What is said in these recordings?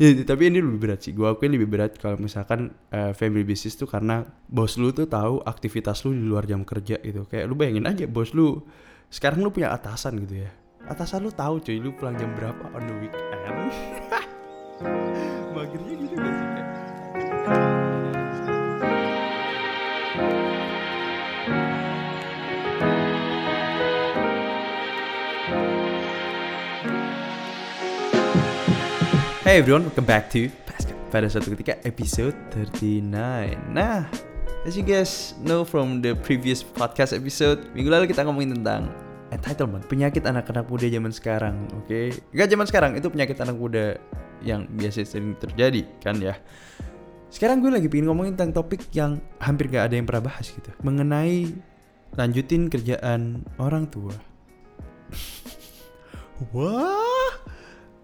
ya, tapi ini lebih berat sih. Gue akuin lebih berat kalau misalkan uh, family business tuh karena bos lu tuh tahu aktivitas lu di luar jam kerja gitu. Kayak lu bayangin aja bos lu sekarang lu punya atasan gitu ya. Atasan lu tahu cuy lu pulang jam berapa on the weekend. Magernya gitu gak sih Hey everyone, welcome back to Pascal. Pada suatu ketika episode 39 Nah, as you guys know from the previous podcast episode Minggu lalu kita ngomongin tentang entitlement Penyakit anak-anak muda zaman sekarang, oke? Okay? Gak zaman sekarang, itu penyakit anak muda yang biasa sering terjadi kan ya Sekarang gue lagi pengen ngomongin tentang topik yang hampir gak ada yang pernah bahas gitu Mengenai lanjutin kerjaan orang tua Wah,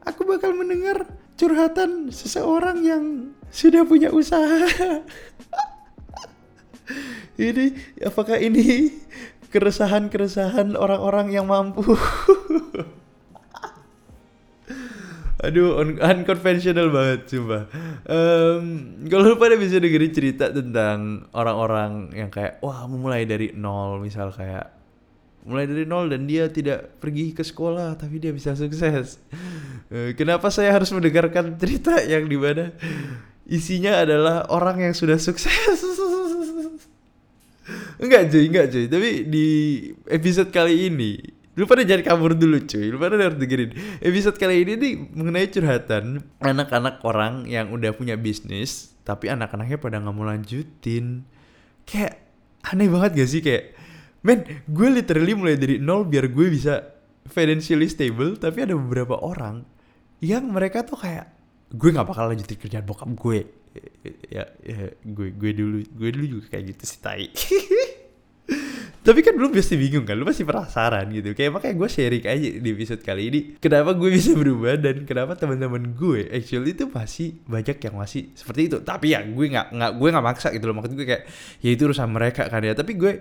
aku bakal mendengar curhatan seseorang yang sudah punya usaha. ini apakah ini keresahan-keresahan orang-orang yang mampu? Aduh, un unconventional banget coba. Um, kalau lu pada bisa dengerin cerita tentang orang-orang yang kayak wah mulai dari nol, misal kayak mulai dari nol dan dia tidak pergi ke sekolah tapi dia bisa sukses. Eh, kenapa saya harus mendengarkan cerita yang di mana isinya adalah orang yang sudah sukses? enggak cuy, enggak cuy. Tapi di episode kali ini Lu pada jangan kabur dulu cuy Lu pada harus dengerin Episode kali ini nih mengenai curhatan Anak-anak orang yang udah punya bisnis Tapi anak-anaknya pada nggak mau lanjutin Kayak aneh banget gak sih kayak Men, gue literally mulai dari nol biar gue bisa financially stable, tapi ada beberapa orang yang mereka tuh kayak gue nggak bakal lanjutin kerjaan bokap gue. Ya, ya gue gue dulu gue dulu juga kayak gitu sih tai. Tapi kan lu pasti bingung kan, lu pasti penasaran gitu. Kayak makanya gue sharing aja di episode kali ini. Kenapa gue bisa berubah dan kenapa teman-teman gue actually itu masih banyak yang masih seperti itu. Tapi ya gue nggak nggak gue nggak maksa gitu loh. Maksud gue kayak ya itu urusan mereka kan ya. Tapi gue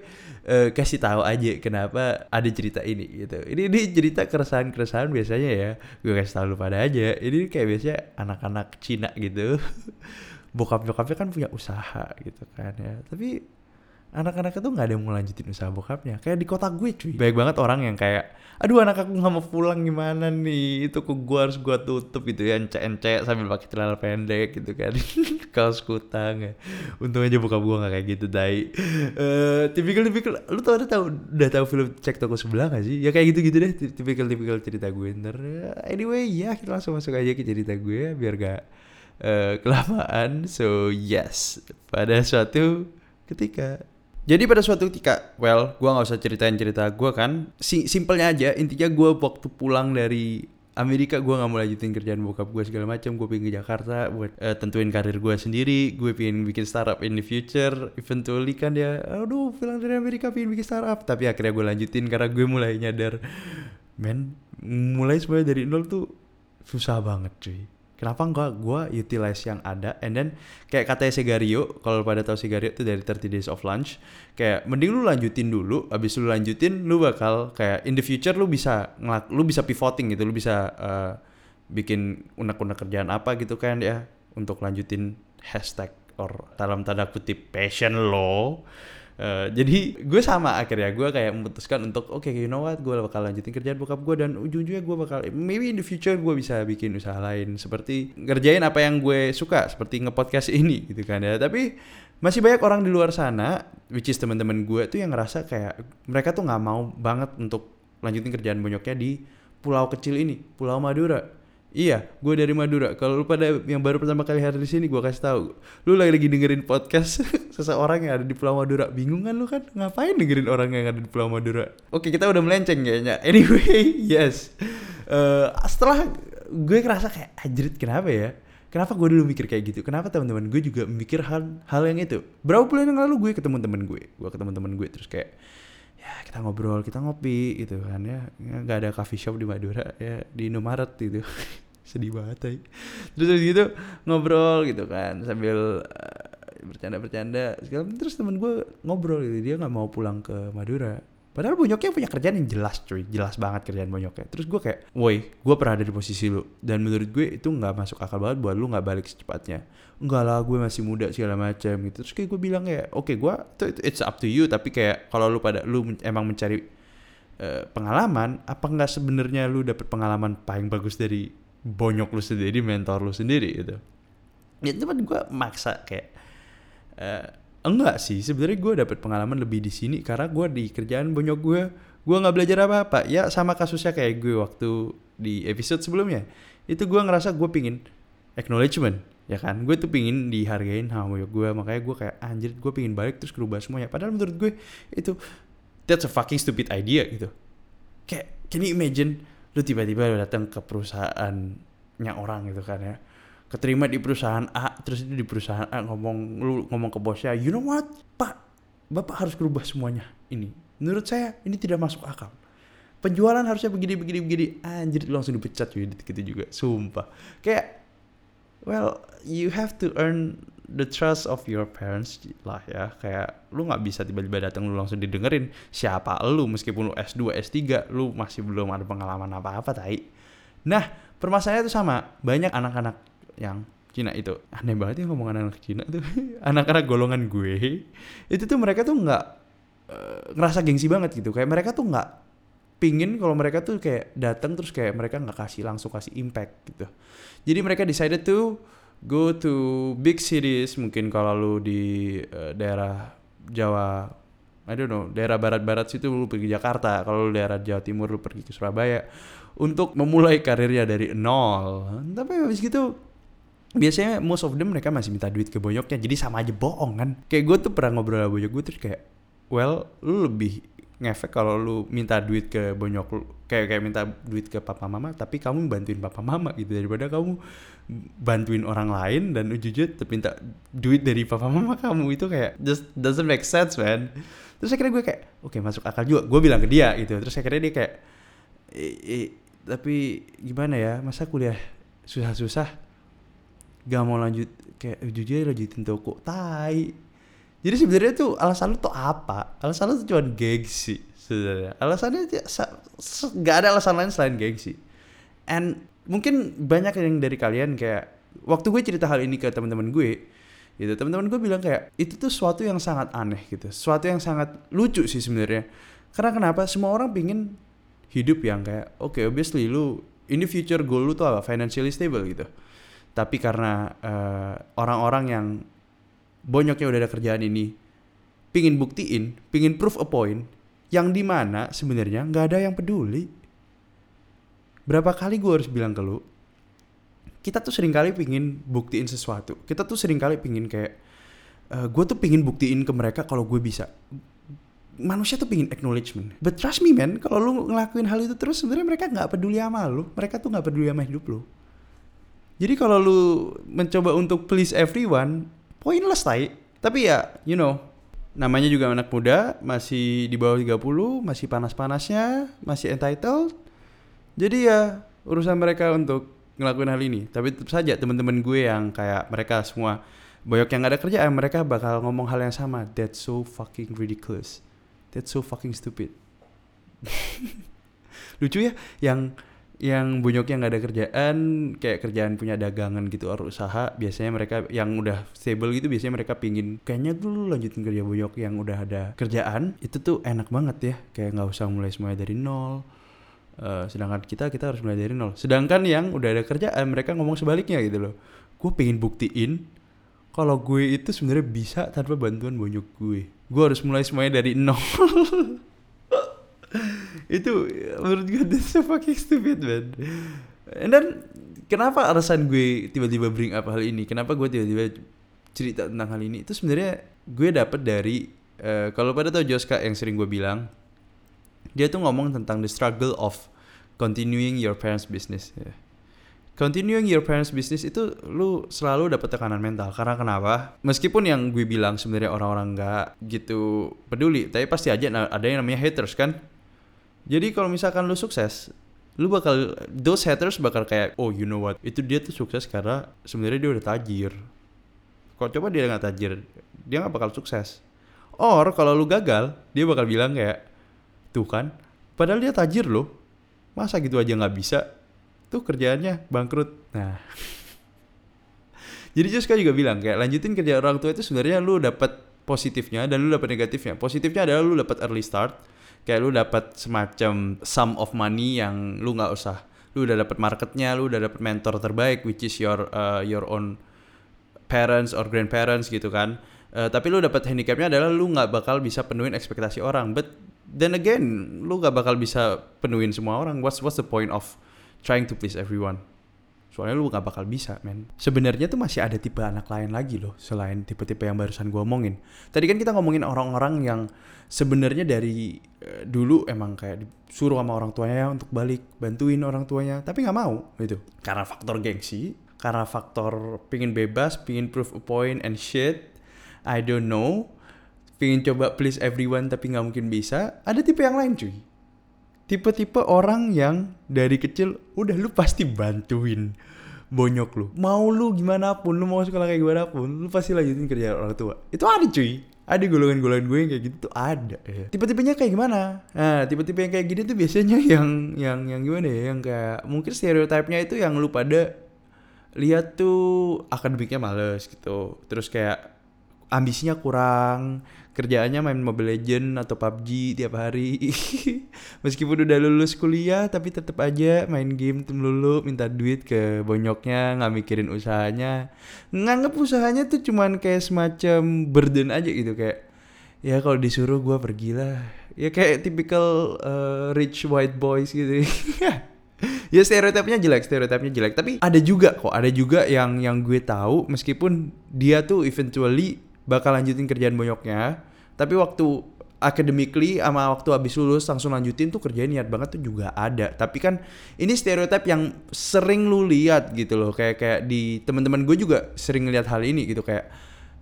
uh, kasih tahu aja kenapa ada cerita ini gitu. Ini ini cerita keresahan-keresahan biasanya ya. Gue kasih tahu lu pada aja. Ini kayak biasanya anak-anak Cina gitu. Bokap-bokapnya kan punya usaha gitu kan ya. Tapi anak-anak itu nggak ada yang mau lanjutin usaha bokapnya. Kayak di kota gue cuy. Banyak banget orang yang kayak aduh anak aku nggak mau pulang gimana nih? Itu kok gue harus gue tutup gitu ya ence ence sambil pakai celana pendek gitu kan. Kaos kutang ya. Untung aja bokap gue nggak kayak gitu dai. Uh, tipikal tipikal lu tau udah tau udah tahu film cek toko sebelah gak sih? Ya kayak gitu gitu deh tipikal tipikal cerita gue. Ntar anyway ya kita langsung masuk aja ke cerita gue biar gak uh, kelamaan. So yes pada suatu ketika jadi pada suatu ketika, well, gue nggak usah ceritain cerita gue kan. Si simpelnya aja, intinya gue waktu pulang dari Amerika gue nggak mau lanjutin kerjaan bokap gue segala macam gue pengen ke Jakarta buat uh, tentuin karir gue sendiri. Gue pengen bikin startup in the future eventually kan dia aduh pulang dari Amerika pengen bikin startup. Tapi akhirnya gue lanjutin karena gue mulai nyadar men mulai semuanya dari nol tuh susah banget cuy kenapa enggak gue utilize yang ada? And then kayak katanya Segario kalau pada tahu Segario itu dari 30 days of lunch kayak mending lu lanjutin dulu abis lu lanjutin lu bakal kayak in the future lu bisa ngelak lu bisa pivoting gitu lu bisa uh, bikin unek-unek kerjaan apa gitu kan ya untuk lanjutin hashtag or dalam tanda kutip passion lo Uh, jadi gue sama akhirnya gue kayak memutuskan untuk oke okay, you know what? Gue bakal lanjutin kerjaan bokap gue dan ujung-ujungnya gue bakal maybe in the future gue bisa bikin usaha lain seperti ngerjain apa yang gue suka seperti ngepodcast ini gitu kan ya. Tapi masih banyak orang di luar sana which is teman-teman gue tuh yang ngerasa kayak mereka tuh nggak mau banget untuk lanjutin kerjaan bonyoknya di pulau kecil ini pulau Madura Iya, gue dari Madura. Kalau lu pada yang baru pertama kali hadir di sini, gue kasih tahu. Lu lagi lagi dengerin podcast seseorang yang ada di Pulau Madura. Bingung kan lu kan? Ngapain dengerin orang yang ada di Pulau Madura? Oke, kita udah melenceng kayaknya. Anyway, yes. Uh, setelah gue ngerasa kayak ajrit kenapa ya? Kenapa gue dulu mikir kayak gitu? Kenapa teman-teman gue juga mikir hal hal yang itu? Berapa bulan yang lalu gue ketemu teman gue, gue ketemu teman gue terus kayak ya kita ngobrol kita ngopi gitu kan ya. Nggak ada coffee shop di Madura ya di Indomaret gitu. Sedih banget ya. terus terus gitu ngobrol gitu kan sambil uh, bercanda-bercanda segala terus temen gue ngobrol gitu. Dia nggak mau pulang ke Madura Padahal bonyoknya punya kerjaan yang jelas cuy, jelas banget kerjaan bonyoknya. Terus gue kayak, woi, gue pernah ada di posisi lu. Dan menurut gue itu nggak masuk akal banget buat lu nggak balik secepatnya. Enggak lah, gue masih muda segala macam gitu. Terus kayak gue bilang ya, oke okay, gue, it's up to you. Tapi kayak kalau lu pada lu emang mencari uh, pengalaman, apa nggak sebenarnya lu dapet pengalaman paling bagus dari bonyok lu sendiri, mentor lu sendiri gitu. Ya cuman gue maksa kayak, uh, enggak sih sebenarnya gue dapet pengalaman lebih di sini karena gue di kerjaan bonyok gue gue nggak belajar apa-apa. Ya sama kasusnya kayak gue waktu di episode sebelumnya. Itu gue ngerasa gue pingin acknowledgement ya kan? Gue tuh pingin dihargain sama bonyok gue makanya gue kayak anjir gue pingin balik terus kerubah semuanya. Padahal menurut gue itu that's a fucking stupid idea gitu. Kayak can you imagine lu tiba-tiba datang ke perusahaannya orang gitu kan ya keterima di perusahaan A terus itu di perusahaan A ngomong lu ngomong ke bosnya you know what pak? Bapak harus berubah semuanya ini. Menurut saya ini tidak masuk akal. Penjualan harusnya begini begini begini. Anjir langsung dipecat cuy gitu juga. Sumpah. Kayak well you have to earn the trust of your parents lah ya. Kayak lu nggak bisa tiba-tiba datang lu langsung didengerin siapa lu meskipun lu S2 S3 lu masih belum ada pengalaman apa-apa tai. Nah permasalahannya itu sama. Banyak anak-anak yang Cina itu. Aneh banget ya ngomong anak-anak Cina tuh. Anak-anak golongan gue itu tuh mereka tuh nggak uh, ngerasa gengsi banget gitu. Kayak mereka tuh nggak pingin kalau mereka tuh kayak datang terus kayak mereka nggak kasih langsung kasih impact gitu. Jadi mereka decided to go to big cities mungkin kalau lu di uh, daerah Jawa I don't know daerah barat-barat situ lu pergi Jakarta. Kalau lu daerah Jawa Timur lu pergi ke Surabaya. Untuk memulai karirnya dari nol. Tapi habis gitu biasanya most of them mereka masih minta duit ke bonyoknya. Jadi sama aja bohong kan? Kayak gue tuh pernah ngobrol sama bonyok gue terus kayak well lu lebih ngefek kalau lu minta duit ke bonyok lu kayak kayak minta duit ke papa mama tapi kamu bantuin papa mama gitu. Daripada kamu bantuin orang lain dan tapi minta duit dari papa mama kamu. Itu kayak just doesn't make sense man. Terus akhirnya gue kayak oke okay, masuk akal juga. Gue bilang ke dia gitu. Terus akhirnya dia kayak e, e, tapi gimana ya? Masa kuliah susah-susah gak mau lanjut kayak jujur lanjutin toko tai? Jadi sebenarnya tuh alasan lu tuh apa? Alasan lu tuh cuma gengsi sebenarnya. Alasannya gak ada alasan lain selain gengsi. And mungkin banyak yang dari kalian kayak waktu gue cerita hal ini ke teman-teman gue gitu teman-teman gue bilang kayak itu tuh suatu yang sangat aneh gitu. Suatu yang sangat lucu sih sebenarnya. Karena kenapa? Semua orang pingin hidup yang kayak oke okay, obviously lu ini future goal lu tuh apa? Financially stable gitu tapi karena uh, orang-orang yang bonyoknya udah ada kerjaan ini pingin buktiin, pingin proof a point yang di mana sebenarnya nggak ada yang peduli. Berapa kali gue harus bilang ke lu, kita tuh sering kali pingin buktiin sesuatu. Kita tuh sering kali pingin kayak, uh, eh, gue tuh pingin buktiin ke mereka kalau gue bisa. Manusia tuh pingin acknowledgement. But trust me man, kalau lu ngelakuin hal itu terus sebenarnya mereka nggak peduli sama lu. Mereka tuh nggak peduli sama hidup lu jadi kalau lu mencoba untuk please everyone, pointless tai. Tapi ya, you know, namanya juga anak muda, masih di bawah 30, masih panas-panasnya, masih entitled. Jadi ya urusan mereka untuk ngelakuin hal ini. Tapi tetap saja teman-teman gue yang kayak mereka semua boyok yang gak ada kerjaan, mereka bakal ngomong hal yang sama. That's so fucking ridiculous. That's so fucking stupid. Lucu ya, yang yang bunyoknya nggak ada kerjaan kayak kerjaan punya dagangan gitu atau usaha biasanya mereka yang udah stable gitu biasanya mereka pingin kayaknya dulu lanjutin kerja bunyok yang udah ada kerjaan itu tuh enak banget ya kayak nggak usah mulai semuanya dari nol. Uh, sedangkan kita kita harus mulai dari nol. Sedangkan yang udah ada kerjaan mereka ngomong sebaliknya gitu loh. Gue pengen buktiin kalau gue itu sebenarnya bisa tanpa bantuan bonyok gue. Gue harus mulai semuanya dari nol itu menurut gue that's so fucking stupid man. And then kenapa alasan gue tiba-tiba bring up hal ini? Kenapa gue tiba-tiba cerita tentang hal ini? Itu sebenarnya gue dapet dari uh, kalau pada tau Joska yang sering gue bilang dia tuh ngomong tentang the struggle of continuing your parents business yeah. Continuing your parents business itu lu selalu dapat tekanan mental. Karena kenapa? Meskipun yang gue bilang sebenarnya orang-orang nggak gitu peduli, tapi pasti aja ada yang namanya haters kan jadi kalau misalkan lu sukses, lu bakal those haters bakal kayak oh you know what? Itu dia tuh sukses karena sebenarnya dia udah tajir. Kalau coba dia nggak tajir, dia nggak bakal sukses. Or kalau lu gagal, dia bakal bilang kayak tuh kan padahal dia tajir loh. Masa gitu aja nggak bisa? Tuh kerjaannya bangkrut. Nah. Jadi Juska juga bilang kayak lanjutin kerja orang tua itu sebenarnya lu dapat positifnya dan lu dapat negatifnya. Positifnya adalah lu dapat early start kayak lu dapat semacam sum of money yang lu nggak usah lu udah dapat marketnya lu udah dapat mentor terbaik which is your uh, your own parents or grandparents gitu kan. Uh, tapi lu dapat handicapnya adalah lu nggak bakal bisa penuhin ekspektasi orang. But then again lu gak bakal bisa penuhin semua orang. What's what's the point of trying to please everyone soalnya lu gak bakal bisa men. Sebenarnya tuh masih ada tipe anak lain lagi loh selain tipe-tipe yang barusan gue omongin. Tadi kan kita ngomongin orang-orang yang sebenarnya dari uh, dulu emang kayak disuruh sama orang tuanya untuk balik bantuin orang tuanya tapi nggak mau gitu. Karena faktor gengsi karena faktor pingin bebas pingin prove a point and shit I don't know. Pengen coba please everyone tapi nggak mungkin bisa. Ada tipe yang lain cuy tipe-tipe orang yang dari kecil udah lu pasti bantuin bonyok lu. Mau lu gimana pun lu mau sekolah kayak gimana pun lu pasti lanjutin kerja orang tua. Itu ada cuy. Ada golongan-golongan gue yang kayak gitu tuh ada. Ya. tipe-tipenya kayak gimana? Nah tipe-tipe yang kayak gini tuh biasanya yang yang yang gimana ya? Yang kayak mungkin stereotipnya itu yang lu pada lihat tuh akademiknya males gitu. Terus kayak ambisinya kurang kerjaannya main Mobile Legend atau PUBG tiap hari. Meskipun udah lulus kuliah tapi tetap aja main game melulu minta duit ke bonyoknya nggak mikirin usahanya. Nganggep usahanya tuh cuman kayak semacam burden aja gitu kayak ya kalau disuruh gue pergilah. Ya kayak typical uh, rich white boys gitu. Ya stereotipnya jelek stereotipnya jelek. Tapi ada juga kok ada juga yang yang gue tahu meskipun dia tuh eventually bakal lanjutin kerjaan bonyoknya tapi waktu academically sama waktu habis lulus langsung lanjutin tuh kerjaan niat banget tuh juga ada. Tapi kan ini stereotip yang sering lu lihat gitu loh. Kayak kayak di teman-teman gue juga sering lihat hal ini gitu. Kayak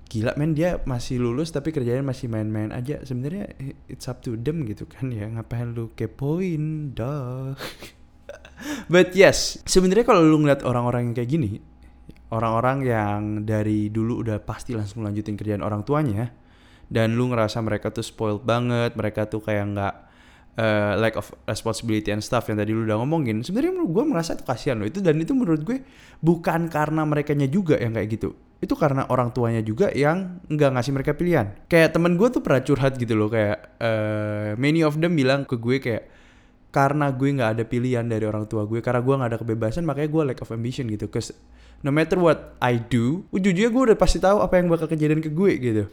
gila men dia masih lulus tapi kerjanya masih main-main aja. Sebenarnya it's up to them gitu kan ya. Ngapain lu kepoin dah but yes sebenarnya kalau lu ngeliat orang-orang yang kayak gini orang-orang yang dari dulu udah pasti langsung lanjutin kerjaan orang tuanya dan lu ngerasa mereka tuh spoiled banget mereka tuh kayak nggak uh, lack of responsibility and stuff yang tadi lu udah ngomongin sebenarnya menurut gue merasa itu kasihan loh. Itu dan itu menurut gue bukan karena mereka juga yang kayak gitu. Itu karena orang tuanya juga yang nggak ngasih mereka pilihan. Kayak temen gue tuh pernah curhat gitu loh kayak uh, many of them bilang ke gue kayak karena gue nggak ada pilihan dari orang tua gue karena gue nggak ada kebebasan makanya gue lack of ambition gitu. Cause no matter what I do ujungnya gue udah pasti tahu apa yang bakal kejadian ke gue gitu.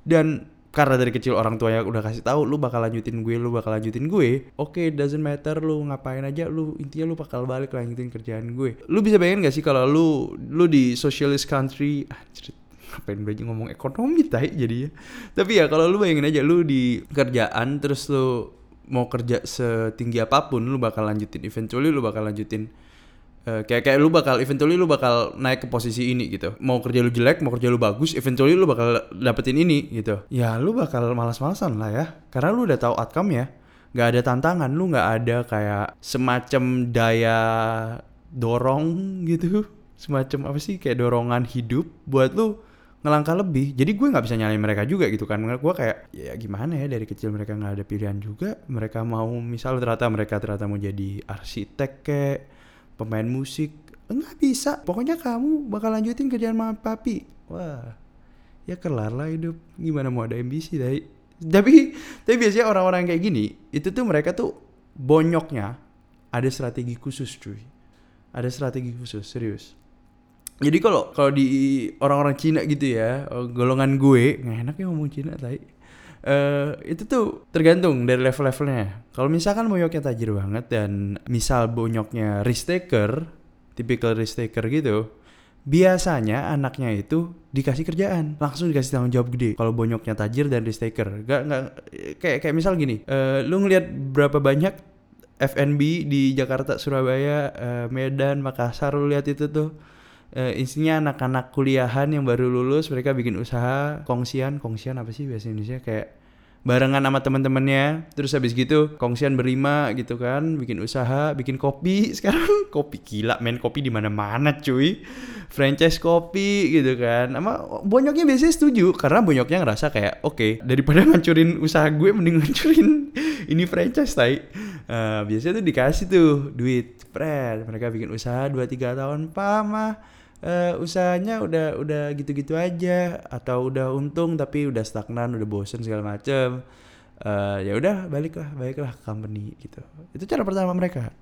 Dan karena dari kecil orang tuanya udah kasih tahu lu bakal lanjutin gue lu bakal lanjutin gue oke okay, doesn't matter lu ngapain aja lu intinya lu bakal balik lanjutin kerjaan gue. Lu bisa bayangin gak sih kalau lu lu di socialist country anjir, ngapain baju ngomong ekonomi tai jadi ya tapi ya kalau lu bayangin aja lu di kerjaan terus lu mau kerja setinggi apa pun lu bakal lanjutin eventually lu bakal lanjutin Uh, kayak kayak lu bakal eventually lu bakal naik ke posisi ini gitu. Mau kerja lu jelek, mau kerja lu bagus, eventually lu bakal dapetin ini gitu. Ya lu bakal malas-malasan lah ya. Karena lu udah tahu outcome ya. Gak ada tantangan, lu gak ada kayak semacam daya dorong gitu. Semacam apa sih kayak dorongan hidup buat lu ngelangkah lebih. Jadi gue nggak bisa nyalain mereka juga gitu kan. Gue kayak ya gimana ya dari kecil mereka nggak ada pilihan juga. Mereka mau misal ternyata mereka ternyata mau jadi arsitek kayak pemain musik nggak bisa. Pokoknya kamu bakal lanjutin kerjaan mama papi. Wah ya kelar lah hidup. Gimana mau ada ambisi dari tapi tapi biasanya orang-orang kayak gini itu tuh mereka tuh bonyoknya ada strategi khusus cuy. Ada strategi khusus serius. Jadi kalau kalau di orang-orang Cina gitu ya golongan gue nggak enak ya ngomong Cina tadi Uh, itu tuh tergantung dari level-levelnya. Kalau misalkan bonyoknya tajir banget dan misal bonyoknya risk taker, typical risk taker gitu, biasanya anaknya itu dikasih kerjaan, langsung dikasih tanggung jawab gede. Kalau bonyoknya tajir dan risk taker, gak nggak kayak kayak misal gini, uh, lu ngelihat berapa banyak FNB di Jakarta, Surabaya, uh, Medan, Makassar, lu lihat itu tuh uh, isinya anak-anak kuliahan yang baru lulus mereka bikin usaha. Kongsian kongsian apa sih bahasa Indonesia? Kayak barengan sama teman-temannya terus habis gitu kongsian berlima gitu kan bikin usaha bikin kopi sekarang. Kopi gila main kopi di mana-mana cuy. Franchise kopi gitu kan. Sama bonyoknya biasanya setuju karena bonyoknya ngerasa kayak oke okay, daripada ngancurin usaha gue mending ngancurin ini franchise tai. Uh, biasanya tuh dikasih tuh duit. Spread mereka bikin usaha 2-3 tahun pamah uh, usahanya udah udah gitu-gitu aja. Atau udah untung tapi udah stagnan udah bosen segala macem. Uh, ya udah baliklah baliklah ke company gitu. Itu cara pertama mereka.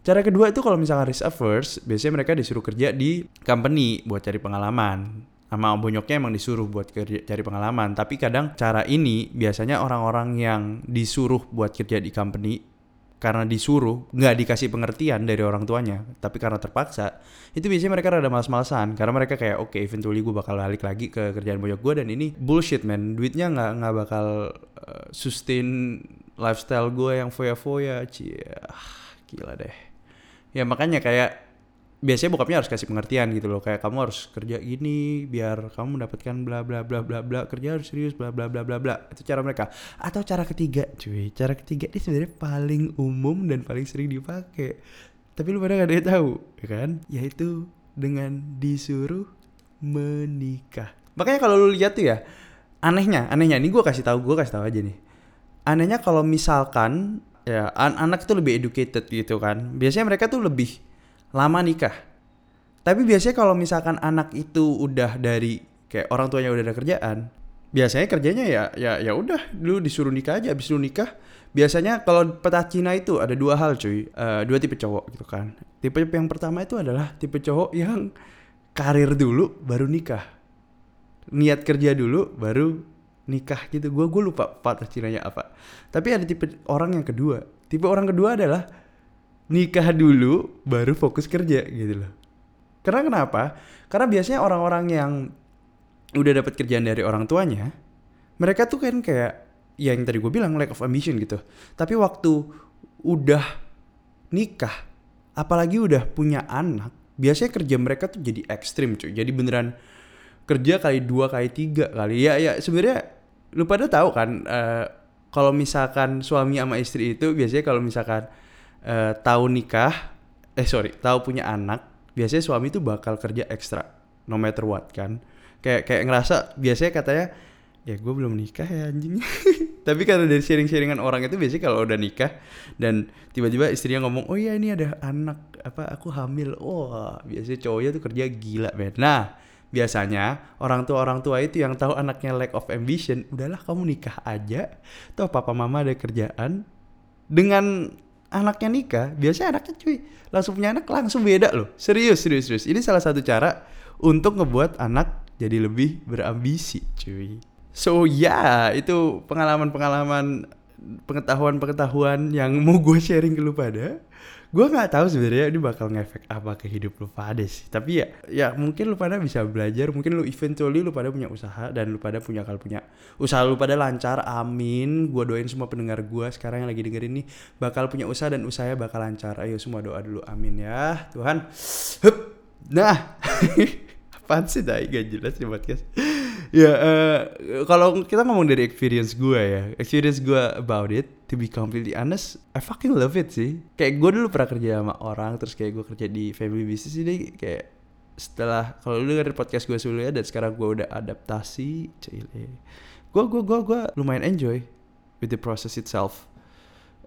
Cara kedua itu kalau misalnya risk averse biasanya mereka disuruh kerja di company buat cari pengalaman. Sama bonyoknya emang disuruh buat kerja cari pengalaman. Tapi kadang cara ini biasanya orang-orang yang disuruh buat kerja di company karena disuruh nggak dikasih pengertian dari orang tuanya tapi karena terpaksa itu biasanya mereka rada malas-malasan. Karena mereka kayak oke okay, eventually gue bakal balik lagi ke kerjaan bonyok gue dan ini bullshit man. Duitnya nggak nggak bakal uh, sustain lifestyle gue yang foya-foya cie. Gila deh. Ya makanya kayak biasanya bokapnya harus kasih pengertian gitu loh kayak kamu harus kerja gini biar kamu mendapatkan bla bla bla bla bla kerja harus serius bla bla bla bla bla. Itu cara mereka. Atau cara ketiga cuy cara ketiga ini sebenarnya paling umum dan paling sering dipakai. Tapi lu pada gak ada yang tahu ya kan? Yaitu dengan disuruh menikah. Makanya kalau lu lihat tuh ya anehnya anehnya. Ini gue kasih tahu gue kasih tahu aja nih. Anehnya kalau misalkan ya an anak itu lebih educated gitu kan. Biasanya mereka tuh lebih lama nikah. Tapi biasanya kalau misalkan anak itu udah dari kayak orang tuanya udah ada kerjaan, biasanya kerjanya ya ya ya udah dulu disuruh nikah aja. Habis lu nikah biasanya kalau peta Cina itu ada dua hal cuy. Uh, dua tipe cowok gitu kan. Tipe yang pertama itu adalah tipe cowok yang karir dulu baru nikah. Niat kerja dulu baru nikah gitu. Gue gue lupa peta Cina-nya apa. Tapi ada tipe orang yang kedua. Tipe orang kedua adalah nikah dulu baru fokus kerja gitu loh. Karena kenapa? Karena biasanya orang-orang yang udah dapat kerjaan dari orang tuanya, mereka tuh kan kayak ya yang tadi gue bilang lack of ambition gitu. Tapi waktu udah nikah, apalagi udah punya anak, biasanya kerja mereka tuh jadi ekstrim cuy. Jadi beneran kerja kali dua kali tiga kali ya ya sebenarnya lu pada tahu kan uh, kalau misalkan suami sama istri itu biasanya kalau misalkan uh, tahu nikah, eh sorry, tahu punya anak, biasanya suami itu bakal kerja ekstra, no matter what kan. Kayak kayak ngerasa biasanya katanya ya gue belum nikah ya anjing. Tapi karena dari sharing-sharingan orang itu biasanya kalau udah nikah dan tiba-tiba istrinya ngomong, oh iya ini ada anak apa aku hamil, wah oh, biasanya cowoknya tuh kerja gila men. Nah biasanya orang tua orang tua itu yang tahu anaknya lack of ambition, udahlah kamu nikah aja, toh papa mama ada kerjaan dengan anaknya nikah, biasanya anaknya cuy langsung punya anak langsung beda loh. Serius, serius, serius. Ini salah satu cara untuk ngebuat anak jadi lebih berambisi, cuy. So ya, yeah, itu pengalaman-pengalaman pengetahuan-pengetahuan yang mau gue sharing ke lu pada gue nggak tahu sebenarnya ini bakal ngefek apa ke hidup lu pada sih. Tapi ya ya mungkin lu pada bisa belajar mungkin lu eventually lu pada punya usaha dan lu pada punya kalau punya usaha lu pada lancar amin. Gue doain semua pendengar gue sekarang yang lagi dengerin nih bakal punya usaha dan usahanya bakal lancar. Ayo semua doa dulu amin ya. Tuhan Hup. nah apaan sih dah gak jelas nih podcast ya uh, kalau kita ngomong dari experience gue ya experience gue about it to be completely honest I fucking love it sih. Kayak gue dulu pernah kerja sama orang terus kayak gue kerja di family business ini kayak setelah kalau lu dengerin podcast gue sebelumnya dan sekarang gue udah adaptasi cile. Gue gue gue gue lumayan enjoy with the process itself.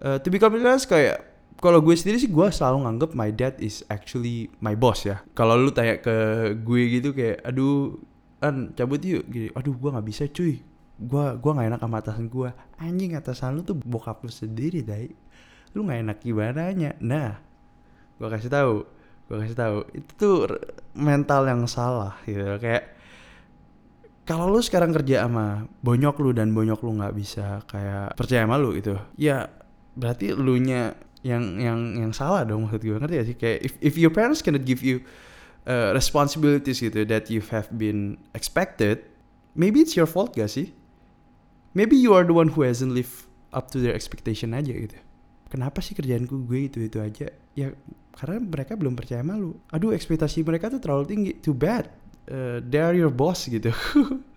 Uh, to be completely honest kayak kalau gue sendiri sih gue selalu nganggep my dad is actually my boss ya. Kalau lu tanya ke gue gitu kayak, aduh an cabut yuk. Gitu aduh gue nggak bisa cuy. Gue gua nggak enak sama atasan gue anjing atasan lu tuh bokap lu sendiri dai lu nggak enak gimana nya nah gue kasih tahu gue kasih tahu. Itu tuh mental yang salah gitu. Kayak kalau lu sekarang kerja sama bonyok lu dan bonyok lu nggak bisa kayak percaya sama lu gitu ya berarti lu nya yang yang yang salah dong maksud gue ngerti gak sih? Kayak if if your parents cannot give you uh, responsibilities gitu that you have been expected, maybe it's your fault gak sih? Maybe you are the one who hasn't lived up to their expectation aja gitu. Kenapa sih kerjaanku gue itu itu aja? Ya karena mereka belum percaya malu. Aduh ekspektasi mereka tuh terlalu tinggi. Too bad. Uh, they are your boss gitu.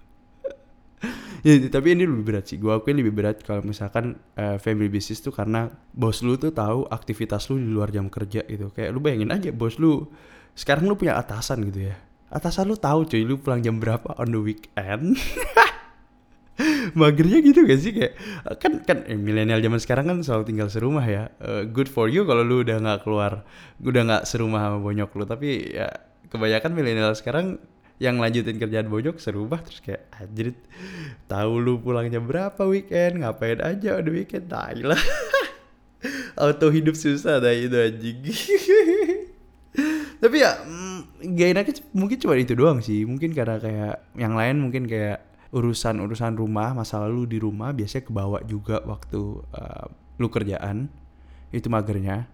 ya, tapi ini lebih berat sih gue akuin lebih berat kalau misalkan uh, family business tuh karena bos lu tuh tahu aktivitas lu di luar jam kerja gitu kayak lu bayangin aja bos lu sekarang lu punya atasan gitu ya? Atasan lu tahu cuy lu pulang jam berapa on the weekend? Magernya gitu gak sih? Kayak kan kan eh, milenial zaman sekarang kan selalu tinggal serumah ya. Uh, good for you kalau lu udah nggak keluar udah nggak serumah sama bonyok lu. Tapi ya kebanyakan milenial sekarang yang lanjutin kerjaan bonyok serumah terus kayak anjir tahu lu pulang jam berapa weekend? Ngapain aja udah weekend? Tai lah. Auto hidup susah dah itu anjing tapi ya mm, gak enaknya mungkin cuma itu doang sih. Mungkin karena kayak yang lain mungkin kayak urusan-urusan rumah masa lalu di rumah biasanya kebawa juga waktu uh, lu kerjaan. Itu magernya.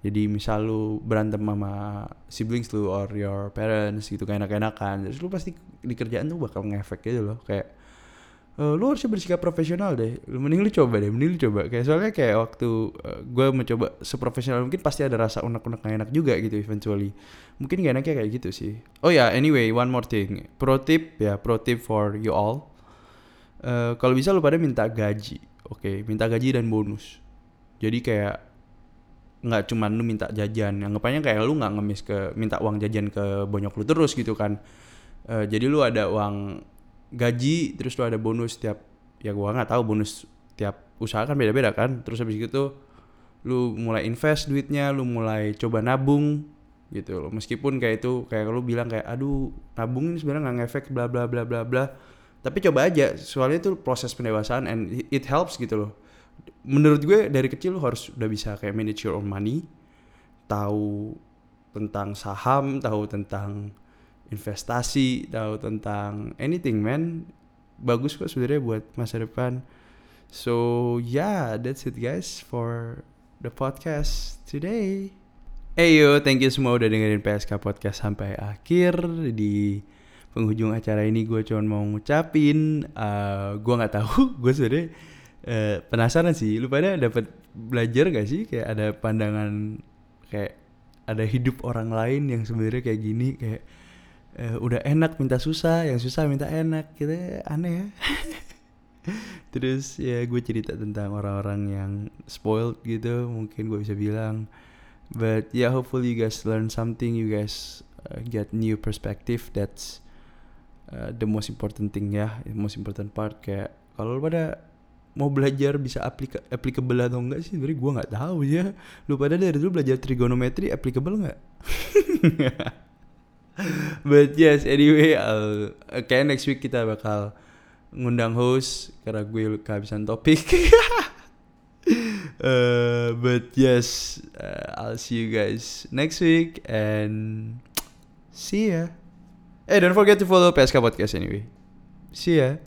Jadi misal lu berantem sama siblings lu or your parents gitu kayak enak-enakan terus lu pasti di kerjaan tuh bakal ngefek gitu loh. Kayak uh, lu harusnya bersikap profesional deh. Mending lu coba deh mending lu coba. Kayak soalnya kayak waktu uh, gue mencoba seprofesional mungkin pasti ada rasa unek-unek enak juga gitu eventually. Mungkin gak enaknya kayak gitu sih. Oh ya yeah, anyway one more thing. Pro tip ya pro tip for you all. Uh, kalau bisa lu pada minta gaji oke. Okay, minta gaji dan bonus. Jadi kayak nggak cuman lu minta jajan. Yang ngepanya kayak lu nggak ngemis ke minta uang jajan ke bonyok lu terus gitu kan. Uh, jadi lu ada uang gaji terus lo ada bonus tiap ya gua nggak tahu bonus tiap usaha kan beda-beda kan. Terus habis gitu lu mulai invest duitnya lu mulai coba nabung gitu loh. Meskipun kayak itu kayak lu bilang kayak aduh nabung ini sebenarnya nggak ngefek bla bla bla bla bla. Tapi coba aja soalnya itu proses pendewasaan and it helps gitu loh. Menurut gue dari kecil lu harus udah bisa kayak manage your own money tahu tentang saham tahu tentang investasi, tahu tentang anything man. Bagus kok sebenarnya buat masa depan. So yeah, that's it guys for the podcast today. Hey yo, thank you semua udah dengerin PSK Podcast sampai akhir di penghujung acara ini gue cuma mau ngucapin uh, gue nggak tahu gue sebenarnya uh, penasaran sih lu pada dapat belajar gak sih kayak ada pandangan kayak ada hidup orang lain yang sebenarnya kayak gini kayak uh, udah enak minta susah yang susah minta enak gitu aneh ya. Terus ya gue cerita tentang orang-orang yang spoiled gitu mungkin gue bisa bilang. But yeah hopefully you guys learn something you guys uh, get new perspective that's uh, the most important thing ya the most important part. Kayak kalau pada mau belajar bisa aplika applicable atau enggak sih sebenarnya gue nggak tahu ya. Lu pada dari dulu belajar trigonometri applicable nggak But yes, anyway, I'll, kayak next week kita bakal ngundang host karena gue kehabisan topik. uh, but yes, uh, I'll see you guys next week and see ya. Hey, don't forget to follow PSK Podcast anyway. See ya.